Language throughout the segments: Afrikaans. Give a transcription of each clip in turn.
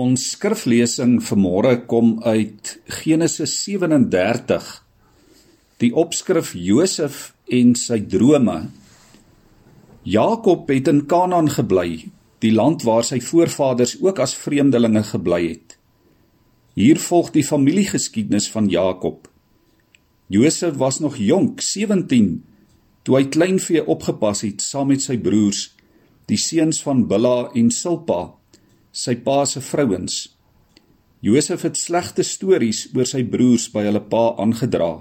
Ons skriflesing vanmôre kom uit Genesis 37. Die opskrif Josef en sy drome. Jakob het in Kanaan gebly, die land waar sy voorvaders ook as vreemdelinge gebly het. Hier volg die familiegeskiedenis van Jakob. Josef was nog jonk, 17, toe hy kleinvee opgepas het saam met sy broers, die seuns van Bilha en Silpa sy pa se vrouens. Josef het slegte stories oor sy broers by hulle pa aangedra.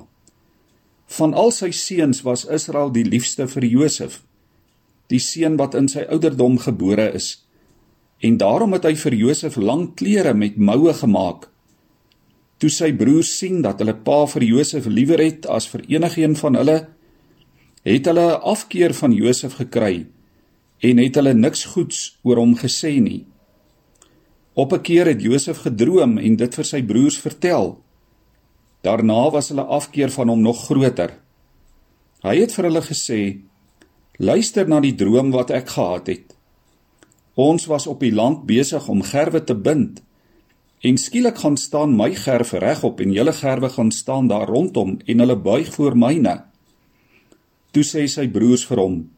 Van al sy seuns was Israel die liefste vir Josef, die seun wat in sy ouderdom gebore is. En daarom het hy vir Josef lang klere met moue gemaak. Toe sy broers sien dat hulle pa vir Josef liewer het as vir enigiemand van hulle, het hulle 'n afkeer van Josef gekry en het hulle niks goeds oor hom gesê nie. Op 'n keer het Josef gedroom en dit vir sy broers vertel. Daarna was hulle afkeer van hom nog groter. Hy het vir hulle gesê: "Luister na die droom wat ek gehad het. Ons was op die land besig om gerwe te bind en skielik gaan staan my gerwe regop en julle gerwe gaan staan daar rondom en hulle buig voor myne." Toe sê sy broers vir hom: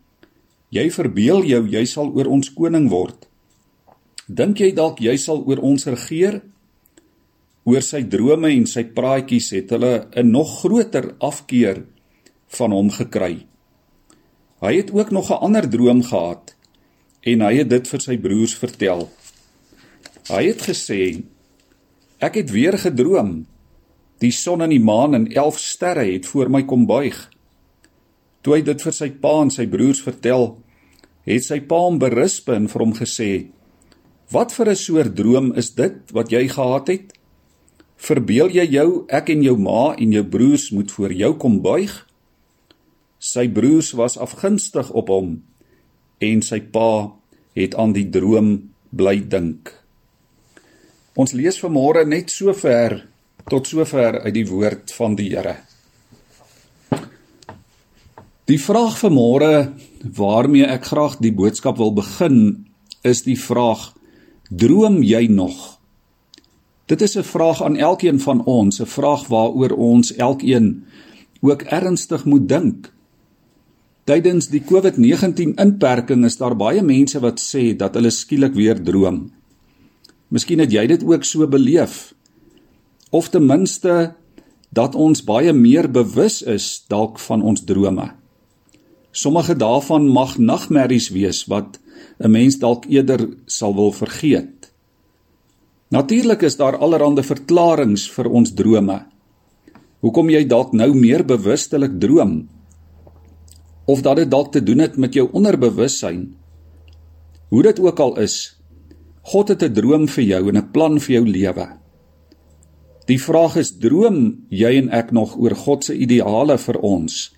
"Jy verbeel jou jy sal oor ons koning word." Dink jy dalk jy sal oor ons regeer? Oor sy drome en sy praatjies het hulle 'n nog groter afkeer van hom gekry. Hy het ook nog 'n ander droom gehad en hy het dit vir sy broers vertel. Hy het gesê: Ek het weer gedroom. Die son en die maan en 11 sterre het voor my kom buig. Toe hy dit vir sy pa en sy broers vertel, het sy pa hom berisp en vir hom gesê: Wat vir 'n soort droom is dit wat jy gehad het? Verbeel jy jou ek en jou ma en jou broers moet voor jou kom buig? Sy broers was afgunstig op hom en sy pa het aan die droom bly dink. Ons lees vanmôre net sover tot sover uit die woord van die Here. Die vraag vanmôre waarmee ek graag die boodskap wil begin is die vraag Droom jy nog? Dit is 'n vraag aan elkeen van ons, 'n vraag waaroor ons elkeen ook ernstig moet dink. Tydens die COVID-19 inperking is daar baie mense wat sê dat hulle skielik weer droom. Miskien het jy dit ook so beleef. Of ten minste dat ons baie meer bewus is dalk van ons drome. Sommige daarvan mag nagmerries wees wat 'n mens dalk eerder sal wil vergeet. Natuurlik is daar allerlei verklaringe vir ons drome. Hoekom jy dalk nou meer bewustelik droom? Of dat dit dalk te doen het met jou onderbewussyn? Hoe dit ook al is, God het 'n droom vir jou en 'n plan vir jou lewe. Die vraag is: droom jy en ek nog oor God se ideale vir ons?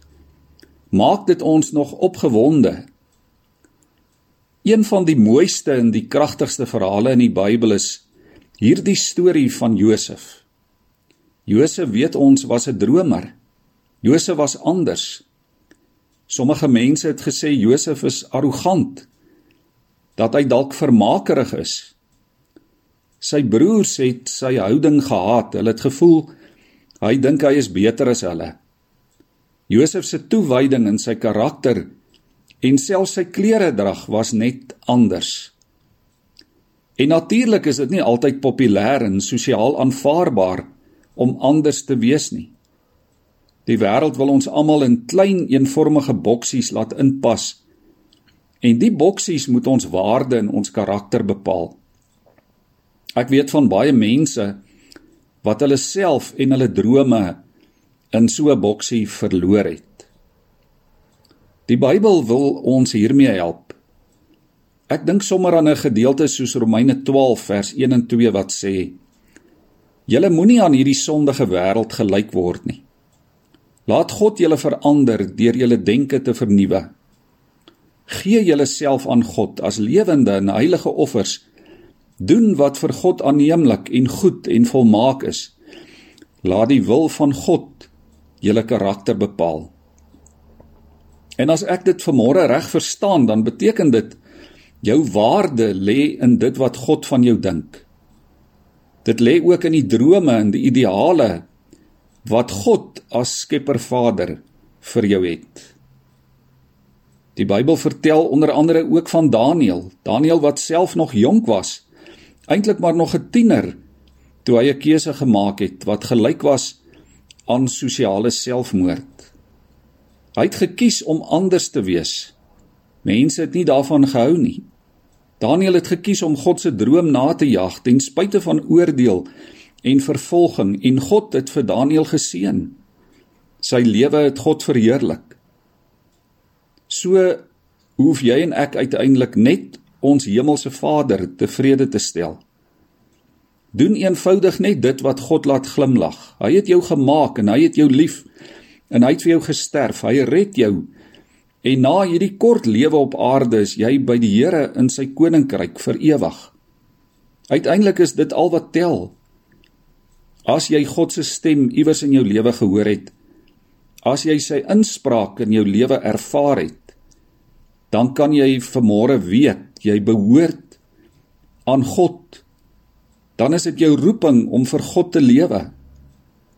Maak dit ons nog opgewonde Een van die mooiste en die kragtigste verhale in die Bybel is hierdie storie van Josef. Josef weet ons was 'n dromer. Josef was anders. Sommige mense het gesê Josef is arrogant, dat hy dalk vermakerig is. Sy broers het sy houding gehaat. Hulle het gevoel hy dink hy is beter as hulle. Josef se toewyding en sy karakter en selfs sy klere drag was net anders. En natuurlik is dit nie altyd populêr en sosiaal aanvaarbaar om anders te wees nie. Die wêreld wil ons almal in klein eenvormige boksies laat inpas. En die boksies moet ons waarde en ons karakter bepaal. Ek weet van baie mense wat hulle self en hulle drome in so 'n boksie verloor het. Die Bybel wil ons hiermee help. Ek dink sommer aan 'n gedeelte soos Romeine 12 vers 1 en 2 wat sê: Julle moenie aan hierdie sondige wêreld gelyk word nie. Laat God julle verander deur julle denke te vernuwe. Gee julleself aan God as lewende en heilige offers. Doen wat vir God aanneemlik en goed en volmaak is. Laat die wil van God julle karakter bepaal. En as ek dit vanmôre reg verstaan, dan beteken dit jou waarde lê in dit wat God van jou dink. Dit lê ook in die drome en die ideale wat God as Skepper Vader vir jou het. Die Bybel vertel onder andere ook van Daniël, Daniël wat self nog jonk was, eintlik maar nog 'n tiener toe hy 'n keuse gemaak het wat gelyk was aan sosiale selfmoord. Hy het gekies om anders te wees. Mense het nie daarvan gehou nie. Daniël het gekies om God se droom na te jag ten spyte van oordeel en vervolging en God het vir Daniël geseën. Sy lewe het God verheerlik. So hoef jy en ek uiteindelik net ons hemelse Vader tevrede te stel. Doen eenvoudig net dit wat God laat glimlag. Hy het jou gemaak en hy het jou lief en hy het vir jou gesterf. Hy red jou. En na hierdie kort lewe op aarde is jy by die Here in sy koninkryk vir ewig. Uiteindelik is dit al wat tel. As jy God se stem iewers in jou lewe gehoor het, as jy sy inspraak in jou lewe ervaar het, dan kan jy vanmôre weet jy behoort aan God dan is dit jou roeping om vir God te lewe.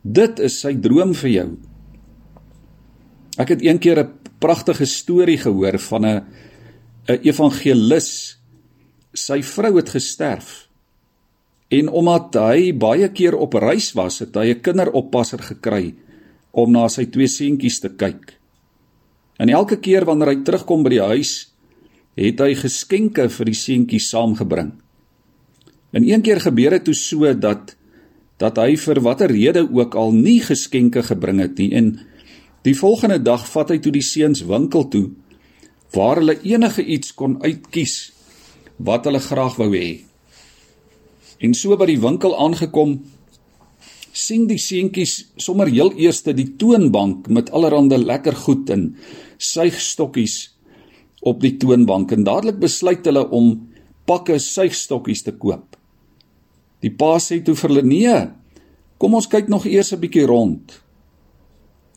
Dit is sy droom vir jou. Ek het eendag 'n pragtige storie gehoor van 'n 'n evangelis. Sy vrou het gesterf. En omdat hy baie keer op reis was, het hy 'n kinderoppasser gekry om na sy twee seentjies te kyk. En elke keer wanneer hy terugkom by die huis, het hy geskenke vir die seentjies saamgebring. En een keer gebeur dit toe so dat dat hy vir watter rede ook al nie geskenke gebring het nie en die volgende dag vat hy toe die seuns winkel toe waar hulle enige iets kon uitkies wat hulle graag wou hê. En so by die winkel aangekom sien die seentjies sommer heel eers die toonbank met allerlei lekker goed en suigstokkies op die toonbank en dadelik besluit hulle om pakke suigstokkies te koop. Die pa sê toe vir hulle: "Nee, kom ons kyk nog eers 'n bietjie rond."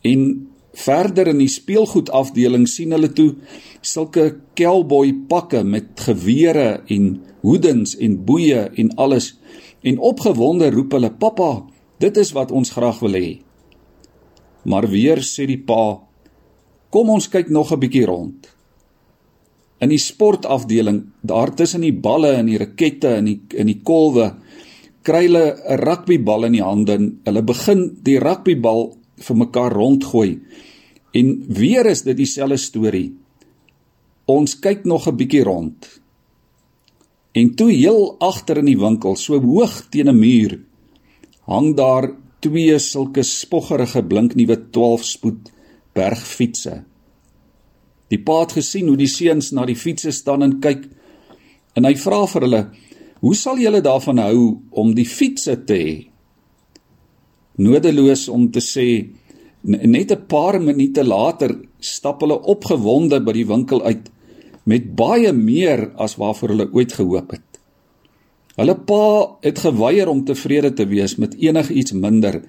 En verder in die speelgoedafdeling sien hulle toe sulke cowboy pakke met gewere en hoedens en boeye en alles. En opgewonde roep hulle: "Pappa, dit is wat ons graag wil hê." Maar weer sê die pa: "Kom ons kyk nog 'n bietjie rond." In die sportafdeling, daar tussen die balle en die rakette en die in die kolwe, kry hulle 'n rugbybal in die hande en hulle begin die rugbybal vir mekaar rondgooi. En weer is dit dieselfde storie. Ons kyk nog 'n bietjie rond. En toe heel agter in die winkel, so hoog teen 'n muur, hang daar twee sulke spoggerige blinknuwe 12-spoed bergfietsse. Die pa het gesien hoe die seuns na die fietsse staan en kyk en hy vra vir hulle Hoe sal julle daarvan hou om die fietsse te hê? Nodeloos om te sê net 'n paar minute later stap hulle opgewonde by die winkel uit met baie meer as waarvoor hulle ooit gehoop het. Hulle pa het geweier om tevrede te wees met enigiets minder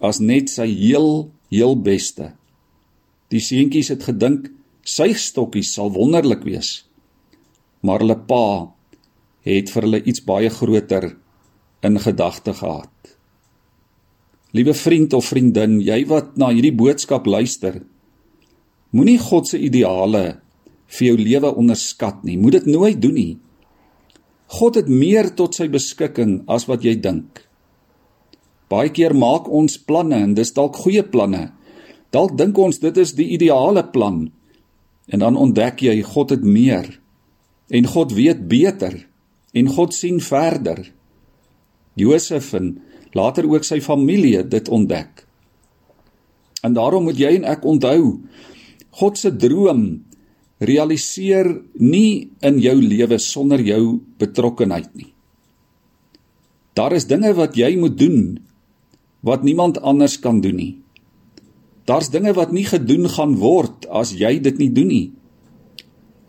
as net sy heel heel beste. Die seentjies het gedink sy stokkies sal wonderlik wees. Maar hulle pa het vir hulle iets baie groter in gedagte gehad. Liewe vriend of vriendin, jy wat na hierdie boodskap luister, moenie God se ideale vir jou lewe onderskat nie. Moet dit nooit doen nie. God het meer tot sy beskikking as wat jy dink. Baie keer maak ons planne en dis dalk goeie planne. Dalk dink ons dit is die ideale plan. En dan ontdek jy God het meer en God weet beter en God sien verder. Josef en later ook sy familie dit ontdek. En daarom moet jy en ek onthou God se droom realiseer nie in jou lewe sonder jou betrokkenheid nie. Daar is dinge wat jy moet doen wat niemand anders kan doen nie. Daar's dinge wat nie gedoen gaan word as jy dit nie doen nie.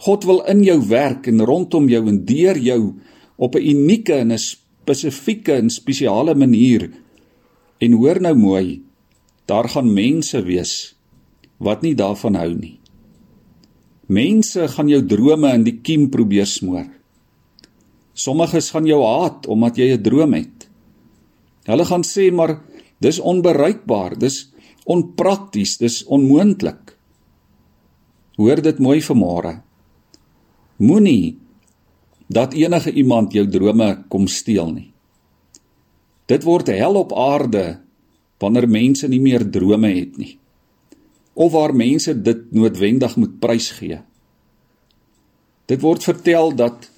God wil in jou werk en rondom jou en deur jou op 'n unieke en 'n spesifieke en spesiale manier. En hoor nou mooi, daar gaan mense wees wat nie daarvan hou nie. Mense gaan jou drome in die kiem probeer smoor. Sommiges gaan jou haat omdat jy 'n droom het. Hulle gaan sê maar dis onbereikbaar, dis onprakties, dis onmoontlik. Hoor dit mooi vanmôre. Moenie dat enige iemand jou drome kom steel nie. Dit word hel op aarde wanneer mense nie meer drome het nie. Of waar mense dit noodwendig moet prysgee. Dit word vertel dat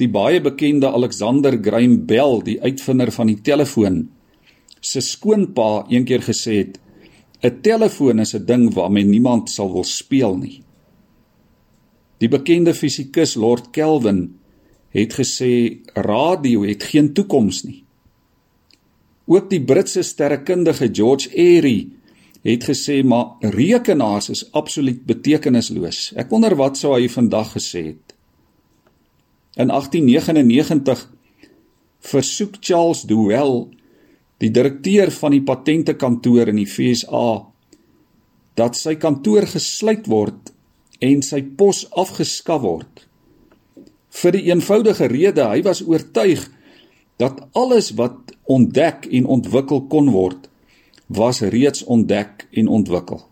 die baie bekende Alexander Graham Bell, die uitvinder van die telefoon, se skoonpa eendag gesê het: "’n Telefoon is 'n ding waarmee niemand sal wil speel nie." Die bekende fisikus Lord Kelvin het gesê radio het geen toekoms nie. Ook die Britse sterrekundige George Airy het gesê maar rekenaars is absoluut betekenisloos. Ek wonder wat sou hy vandag gesê het. In 1899 versoek Charles Duell, die direkteur van die patentekantoor in die FSA, dat sy kantoor gesluit word en sy pos afgeskaf word. Vir die eenvoudige rede hy was oortuig dat alles wat ontdek en ontwikkel kon word, was reeds ontdek en ontwikkel.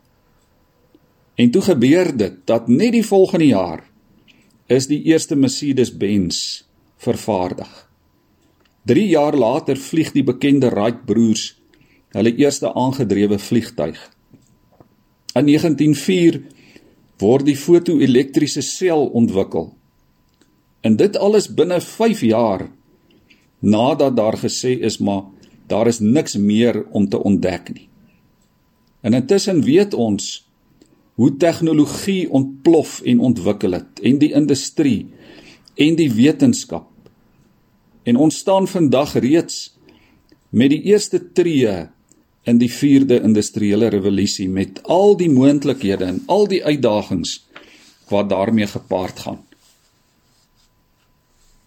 En toe gebeur dit dat net die volgende jaar is die eerste Mercedes-Benz vervaardig. 3 jaar later vlieg die bekende Wright broers hulle eerste aangedrewe vliegtuig. In 1904 word die foto-elektriese sel ontwikkel. En dit alles binne 5 jaar nadat daar gesê is maar daar is niks meer om te ontdek nie. En intussen weet ons hoe tegnologie ontplof en ontwikkel het en die industrie en die wetenskap. En ons staan vandag reeds met die eerste tree in die 4de industriële revolusie met al die moontlikhede en al die uitdagings wat daarmee gepaard gaan.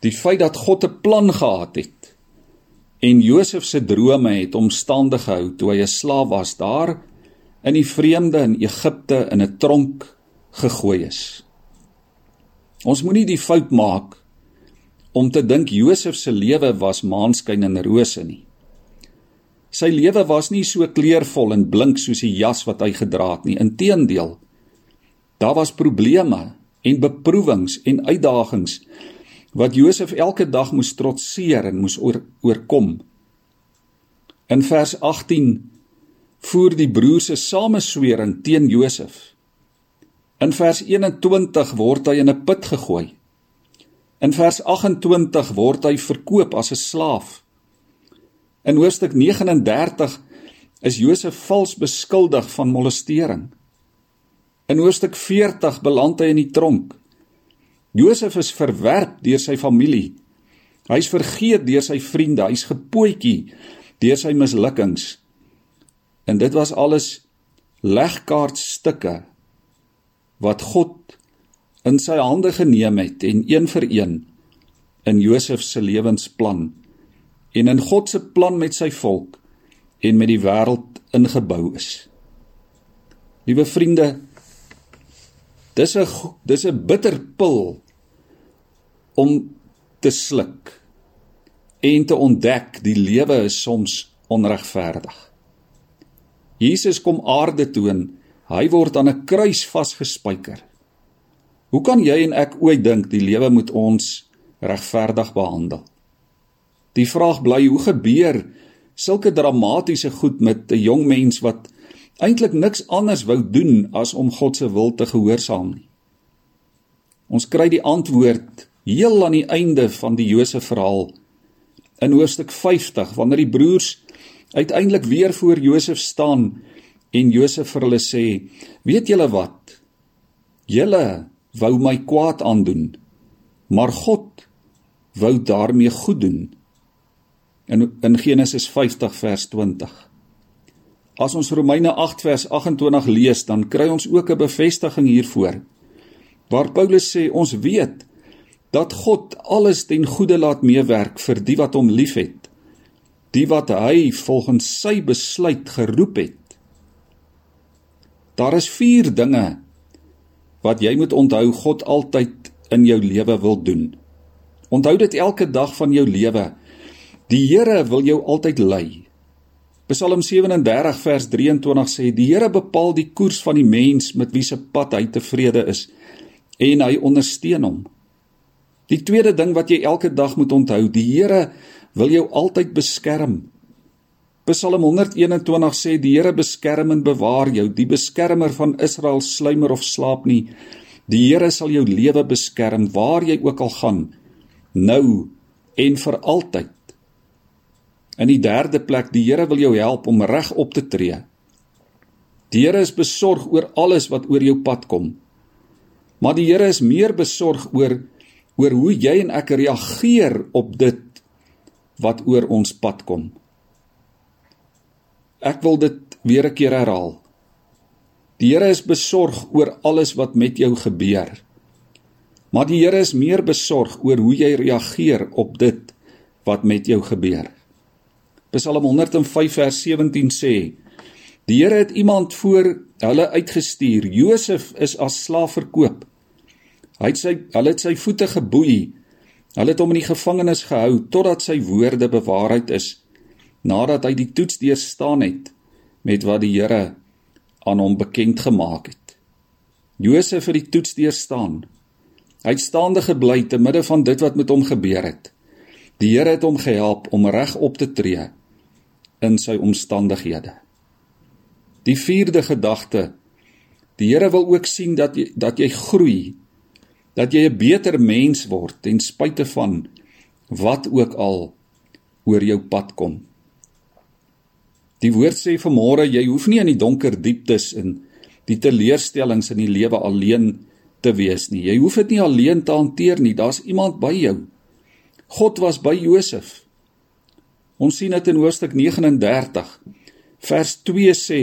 Die feit dat God 'n plan gehad het en Josef se drome het omstandig gehou toe hy 'n slaaf was daar in die vreemde in Egipte in 'n tronk gegooi is. Ons moenie die fout maak om te dink Josef se lewe was maanskyn en rose nie. Sy lewe was nie so kleurvol en blink soos die jas wat hy gedra het nie. Inteendeel, daar was probleme en beproewings en uitdagings wat Josef elke dag moes trotseer en moes oor, oorkom. In vers voer die broers se sameswering teen Josef. In vers 21 word hy in 'n put gegooi. In vers 28 word hy verkoop as 'n slaaf. In hoofstuk 39 is Josef vals beskuldig van molestering. In hoofstuk 40 beland hy in die tronk. Josef is verwerp deur sy familie. Hy's vergeet deur sy vriende, hy's gepootjie deur sy mislukkings. En dit was alles legkaartstukke wat God in sy hande geneem het en een vir een in Josef se lewensplan en in God se plan met sy volk en met die wêreld ingebou is. Liewe vriende, dis 'n dis 'n bitter pil om te sluk en te ontdek die lewe is soms onregverdig. Jesus kom aarde toe en hy word aan 'n kruis vasgespijker. Hoe kan jy en ek ooit dink die lewe moet ons regverdig behandel? Die vraag bly hoe gebeur sulke dramatiese goed met 'n jong mens wat eintlik niks anders wou doen as om God se wil te gehoorsaam nie. Ons kry die antwoord heel aan die einde van die Josef verhaal in hoofstuk 50 wanneer die broers uiteindelik weer voor Josef staan en Josef vir hulle sê: "Weet julle wat? Julle wou my kwaad aandoen, maar God wou daarmee goed doen." In in Genesis 50 vers 20. As ons Romeine 8 vers 28 lees, dan kry ons ook 'n bevestiging hiervoor. Waar Paulus sê ons weet dat God alles ten goeie laat meewerk vir die wat hom liefhet die wat hy volgens sy besluit geroep het. Daar is 4 dinge wat jy moet onthou God altyd in jou lewe wil doen. Onthou dit elke dag van jou lewe. Die Here wil jou altyd lei. Psalm 37 vers 23 sê die Here bepaal die koers van die mens met wie se pad hy tevrede is en hy ondersteun hom. Die tweede ding wat jy elke dag moet onthou, die Here wil jou altyd beskerm. Psalm 121 sê die Here beskerm en bewaar jou, die beskermer van Israel sluimer of slaap nie. Die Here sal jou lewe beskerm waar jy ook al gaan, nou en vir altyd. In die derde plek, die Here wil jou help om reg op te tree. Die Here is besorg oor alles wat oor jou pad kom. Maar die Here is meer besorg oor oor hoe jy en ek reageer op dit wat oor ons pad kom. Ek wil dit weer 'n keer herhaal. Die Here is besorg oor alles wat met jou gebeur. Maar die Here is meer besorg oor hoe jy reageer op dit wat met jou gebeur. Psalm 105 vers 17 sê: Die Here het iemand voor hulle uitgestuur. Josef is as slaaf verkoop. Hy het sy hulle het sy voete geboei. Hulle het hom in die gevangenis gehou totdat sy woorde bewaarheid is nadat hy die toets deurstaan het met wat die Here aan hom bekend gemaak het. Josef het die toets deurstaan. Hy het staande gebly te midde van dit wat met hom gebeur het. Die Here het hom gehelp om reg op te tree in sy omstandighede. Die vierde gedagte: Die Here wil ook sien dat jy dat jy groei, dat jy 'n beter mens word ten spyte van wat ook al oor jou pad kom. Die woord sê vanmôre jy hoef nie in die donker dieptes in die teleurstellings in die lewe alleen te wees nie. Jy hoef dit nie alleen te hanteer nie. Daar's iemand by jou. God was by Josef. Ons sien dit in hoofstuk 39 vers 2 sê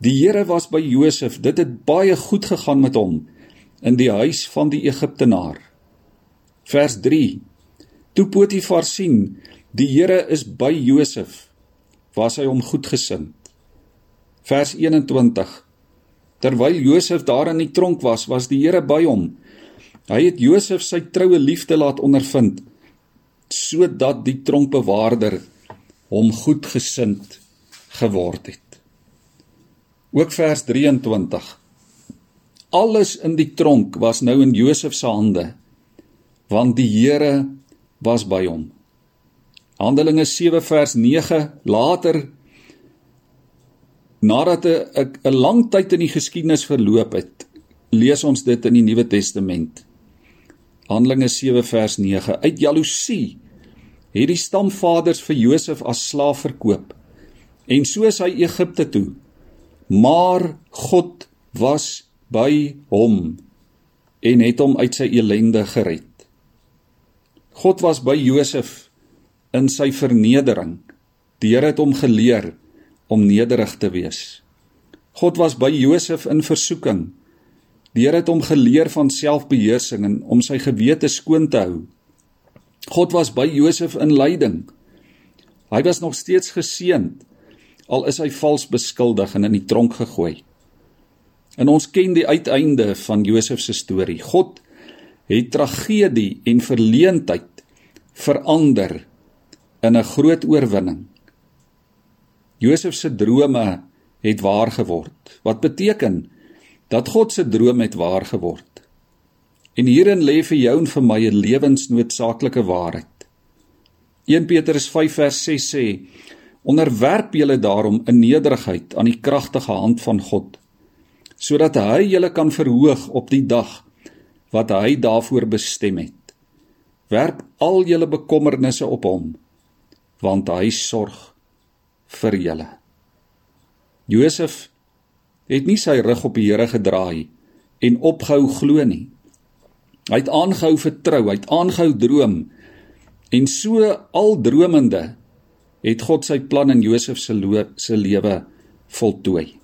die Here was by Josef. Dit het baie goed gegaan met hom in die huis van die Egiptenaar. Vers 3 Toe Potifar sien die Here is by Josef was hy hom goedgesind. Vers 21. Terwyl Josef daar in die tronk was, was die Here by hom. Hy het Josef sy troue liefde laat ondervind sodat die tronkbewaarder hom goedgesind geword het. Ook vers 23. Alles in die tronk was nou in Josef se hande want die Here was by hom. Handelinge 7 vers 9 later nadat 'n 'n lang tyd in die geskiedenis verloop het, lees ons dit in die Nuwe Testament. Handelinge 7 vers 9 uit jaloesie het die stamvaders vir Josef as slaaf verkoop en so is hy Egipte toe. Maar God was by hom en het hom uit sy elende gered. God was by Josef in sy vernedering. Die Here het hom geleer om nederig te wees. God was by Josef in versoeking. Die Here het hom geleer van selfbeheersing en om sy gewete skoon te hou. God was by Josef in lyding. Hy was nog steeds geseënd al is hy vals beskuldig en in die tronk gegooi. En ons ken die uiteinde van Josef se storie. God het tragedie en verleentheid verander in 'n groot oorwinning. Josef se drome het waar geword. Wat beteken dat God se droom het waar geword. En hierin lê vir jou en vir my 'n lewensnoodsaaklike waarheid. 1 Petrus 5 vers 6 sê: Onderwerp julle daarom in nederigheid aan die kragtige hand van God, sodat hy julle kan verhoog op die dag wat hy daarvoor bestem het. Werp al julle bekommernisse op hom want hy sorg vir julle. Josef het nie sy rug op die Here gedraai en opgehou glo nie. Hy het aangehou vertrou, hy het aangehou droom en so al dromende het God sy plan in Josef se se lewe voltooi.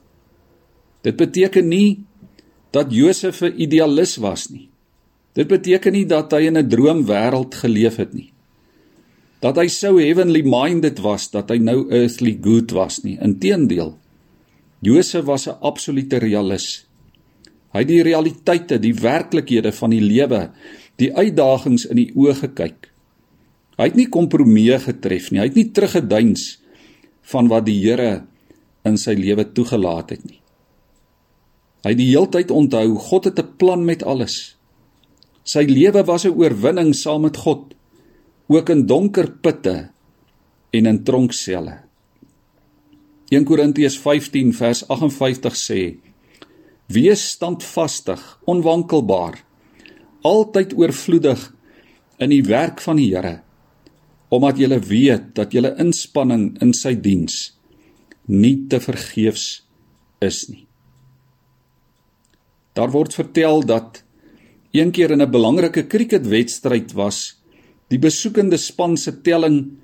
Dit beteken nie dat Josef 'n idealis was nie. Dit beteken nie dat hy in 'n droomwêreld geleef het nie dat hy sou heavenly minded was dat hy nou earthly good was nie. Inteendeel. Josef was 'n absolute realist. Hy het die realiteite, die werklikhede van die lewe, die uitdagings in die oë gekyk. Hy het nie kompromieë getref nie. Hy het nie teruggeduins van wat die Here in sy lewe toegelaat het nie. Hy het die heeltyd onthou God het 'n plan met alles. Sy lewe was 'n oorwinning saam met God, ook in donker putte en in tronkselle. 1 Korintiërs 15 vers 58 sê: Wees standvastig, onwankelbaar, altyd oorvloedig in die werk van die Here, omdat jy weet dat jou inspanning in sy diens nie te vergeefs is nie. Daar word vertel dat een keer in 'n belangrike cricketwedstryd was die besoekende span se telling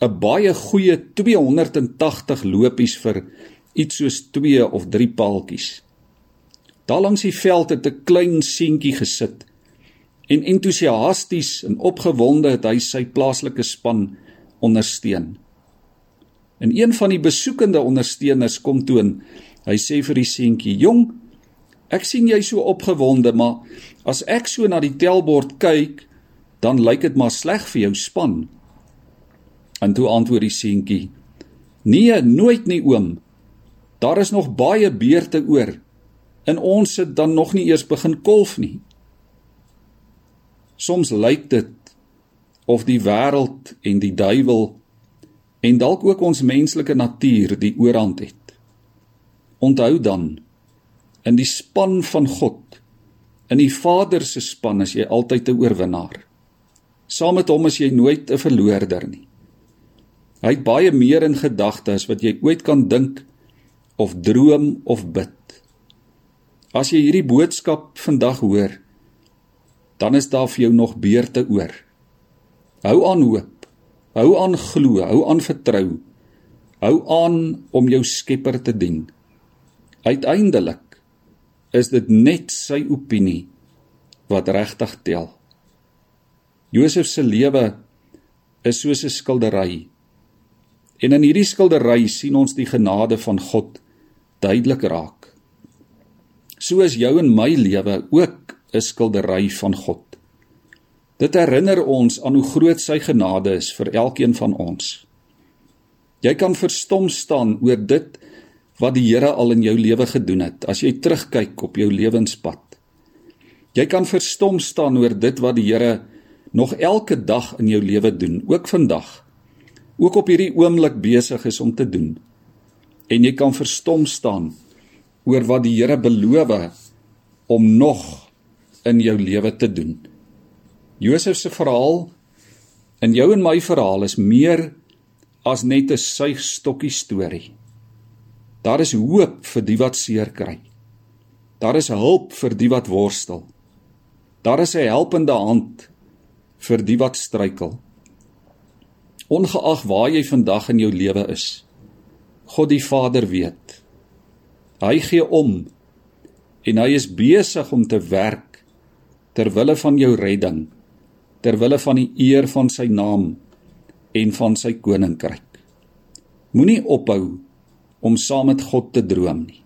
'n baie goeie 280 lopies vir iets soos 2 of 3 paaltjies. Daar langs die veld het 'n klein seentjie gesit en entoesiasties en opgewonde het hy sy plaaslike span ondersteun. En een van die besoekende ondersteuners kom toe en hy sê vir die seentjie: "Jong, ek sien jy so opgewonde, maar as ek so na die telbord kyk, dan lyk dit maar sleg vir jou span." En toe antwoord die seentjie: "Nee, nooit nie oom. Daar is nog baie beurte oor. En ons het dan nog nie eers begin kolf nie." Soms lyk dit of die wêreld en die duiwel en dalk ook ons menslike natuur die oorhand het. Onthou dan in die span van God, in die Vader se span is jy altyd 'n oorwinnaar. Saam met hom is jy nooit 'n verloorder nie. Hy het baie meer in gedagte as wat jy ooit kan dink of droom of bid. As jy hierdie boodskap vandag hoor, dan is daar vir jou nog beurte oor. Hou aan hoop. Hou aan glo, hou aan vertrou. Hou aan om jou Skepper te dien. Uiteindelik is dit net sy opinie wat regtig tel. Josef se lewe is soos 'n skildery En in hierdie skildery sien ons die genade van God duidelik raak. So is jou en my lewe ook 'n skildery van God. Dit herinner ons aan hoe groot sy genade is vir elkeen van ons. Jy kan verstom staan oor dit wat die Here al in jou lewe gedoen het as jy terugkyk op jou lewenspad. Jy kan verstom staan oor dit wat die Here nog elke dag in jou lewe doen, ook vandag ook op hierdie oomblik besig is om te doen. En jy kan verstom staan oor wat die Here beloof om nog in jou lewe te doen. Josef se verhaal en jou en my verhaal is meer as net 'n suigstokkie storie. Daar is hoop vir die wat seer kry. Daar is hulp vir die wat worstel. Daar is 'n helpende hand vir die wat struikel ongeag waar jy vandag in jou lewe is. God die Vader weet. Hy gee om en hy is besig om te werk ter wille van jou redding, ter wille van die eer van sy naam en van sy koninkryk. Moenie ophou om saam met God te droom nie.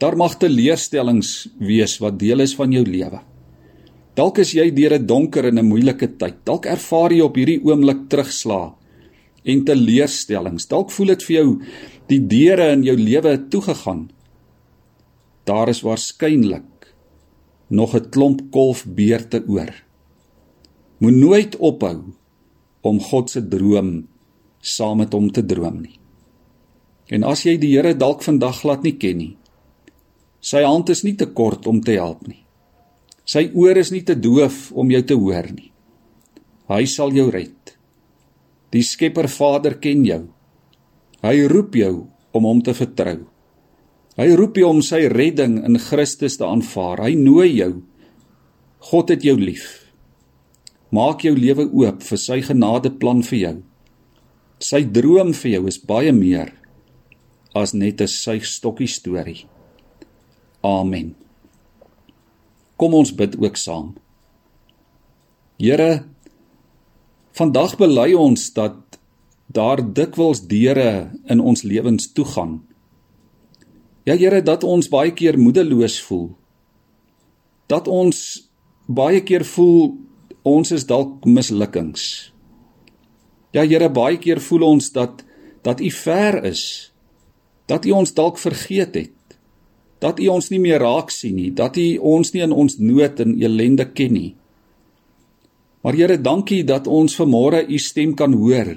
Daar mag teleurstellings wees wat deel is van jou lewe. Dalk is jy deur 'n donker en 'n moeilike tyd. Dalk ervaar jy op hierdie oomblik terugslag en teleurstellings. Dalk voel dit vir jou die deure in jou lewe toegegaan. Daar is waarskynlik nog 'n klomp kolfbeerte oor. Moet nooit ophou om God se droom saam met hom te droom nie. En as jy die Here dalk vandag glad nie ken nie, sy hand is nie te kort om te help nie. Sy oor is nie te doof om jou te hoor nie. Hy sal jou red. Die Skepper Vader ken jou. Hy roep jou om hom te vertrou. Hy roep jou om sy redding in Christus te aanvaar. Hy nooi jou. God het jou lief. Maak jou lewe oop vir sy genadeplan vir jou. Sy droom vir jou is baie meer as net 'n suigstokkie storie. Amen. Kom ons bid ook saam. Here, vandag bely ons dat daar dikwels deure in ons lewens toegaan. Ja Here, dat ons baie keer moedeloos voel. Dat ons baie keer voel ons is dalk mislukkings. Ja Here, baie keer voel ons dat dat U ver is, dat U ons dalk vergeet het, dat U ons nie meer raak sien nie, dat U ons nie in ons nood en ellende ken nie. Maar Here, dankie dat ons vanmôre U stem kan hoor.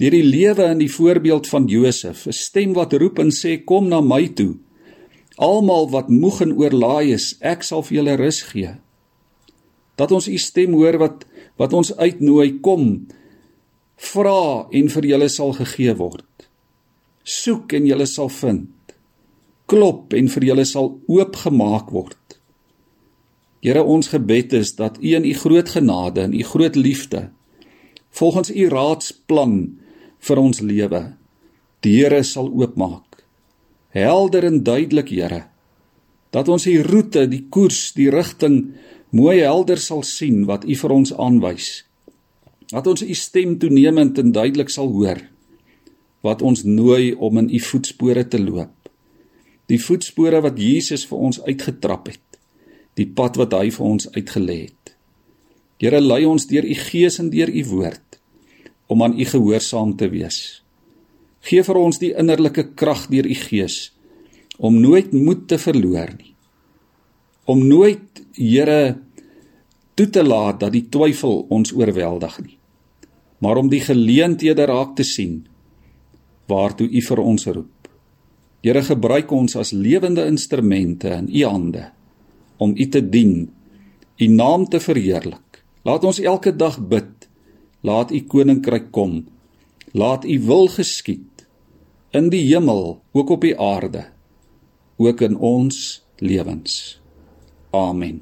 Deur die lewe en die voorbeeld van Josef, 'n stem wat roep en sê kom na my toe. Almal wat moeg en oorlaai is, ek sal vir julle rus gee. Dat ons U stem hoor wat wat ons uitnooi kom vra en vir julle sal gegee word. Soek en julle sal vind. Klop en vir julle sal oopgemaak word. Here ons gebed is dat U in U groot genade en U groot liefde volgens U raadsplan vir ons lewe deure sal oopmaak. Helder en duidelik, Here, dat ons die roete, die koers, die rigting mooi helder sal sien wat U vir ons aanwys. Dat ons U stem toenemend en duidelik sal hoor wat ons nooi om in U voetspore te loop. Die voetspore wat Jesus vir ons uitgetrap het die pad wat hy vir ons uitgelê het. Here lei ons deur u gees en deur u woord om aan u gehoorsaam te wees. Geef vir ons die innerlike krag deur u gees om nooit moed te verloor nie. Om nooit Here toe te laat dat die twyfel ons oorweldig nie. Maar om die geleenthede raak te sien waartoe u vir ons roep. Here gebruik ons as lewende instrumente in u hande om U te dien, U naam te verheerlik. Laat ons elke dag bid. Laat U koninkryk kom. Laat U wil geskied in die hemel, ook op die aarde, ook in ons lewens. Amen.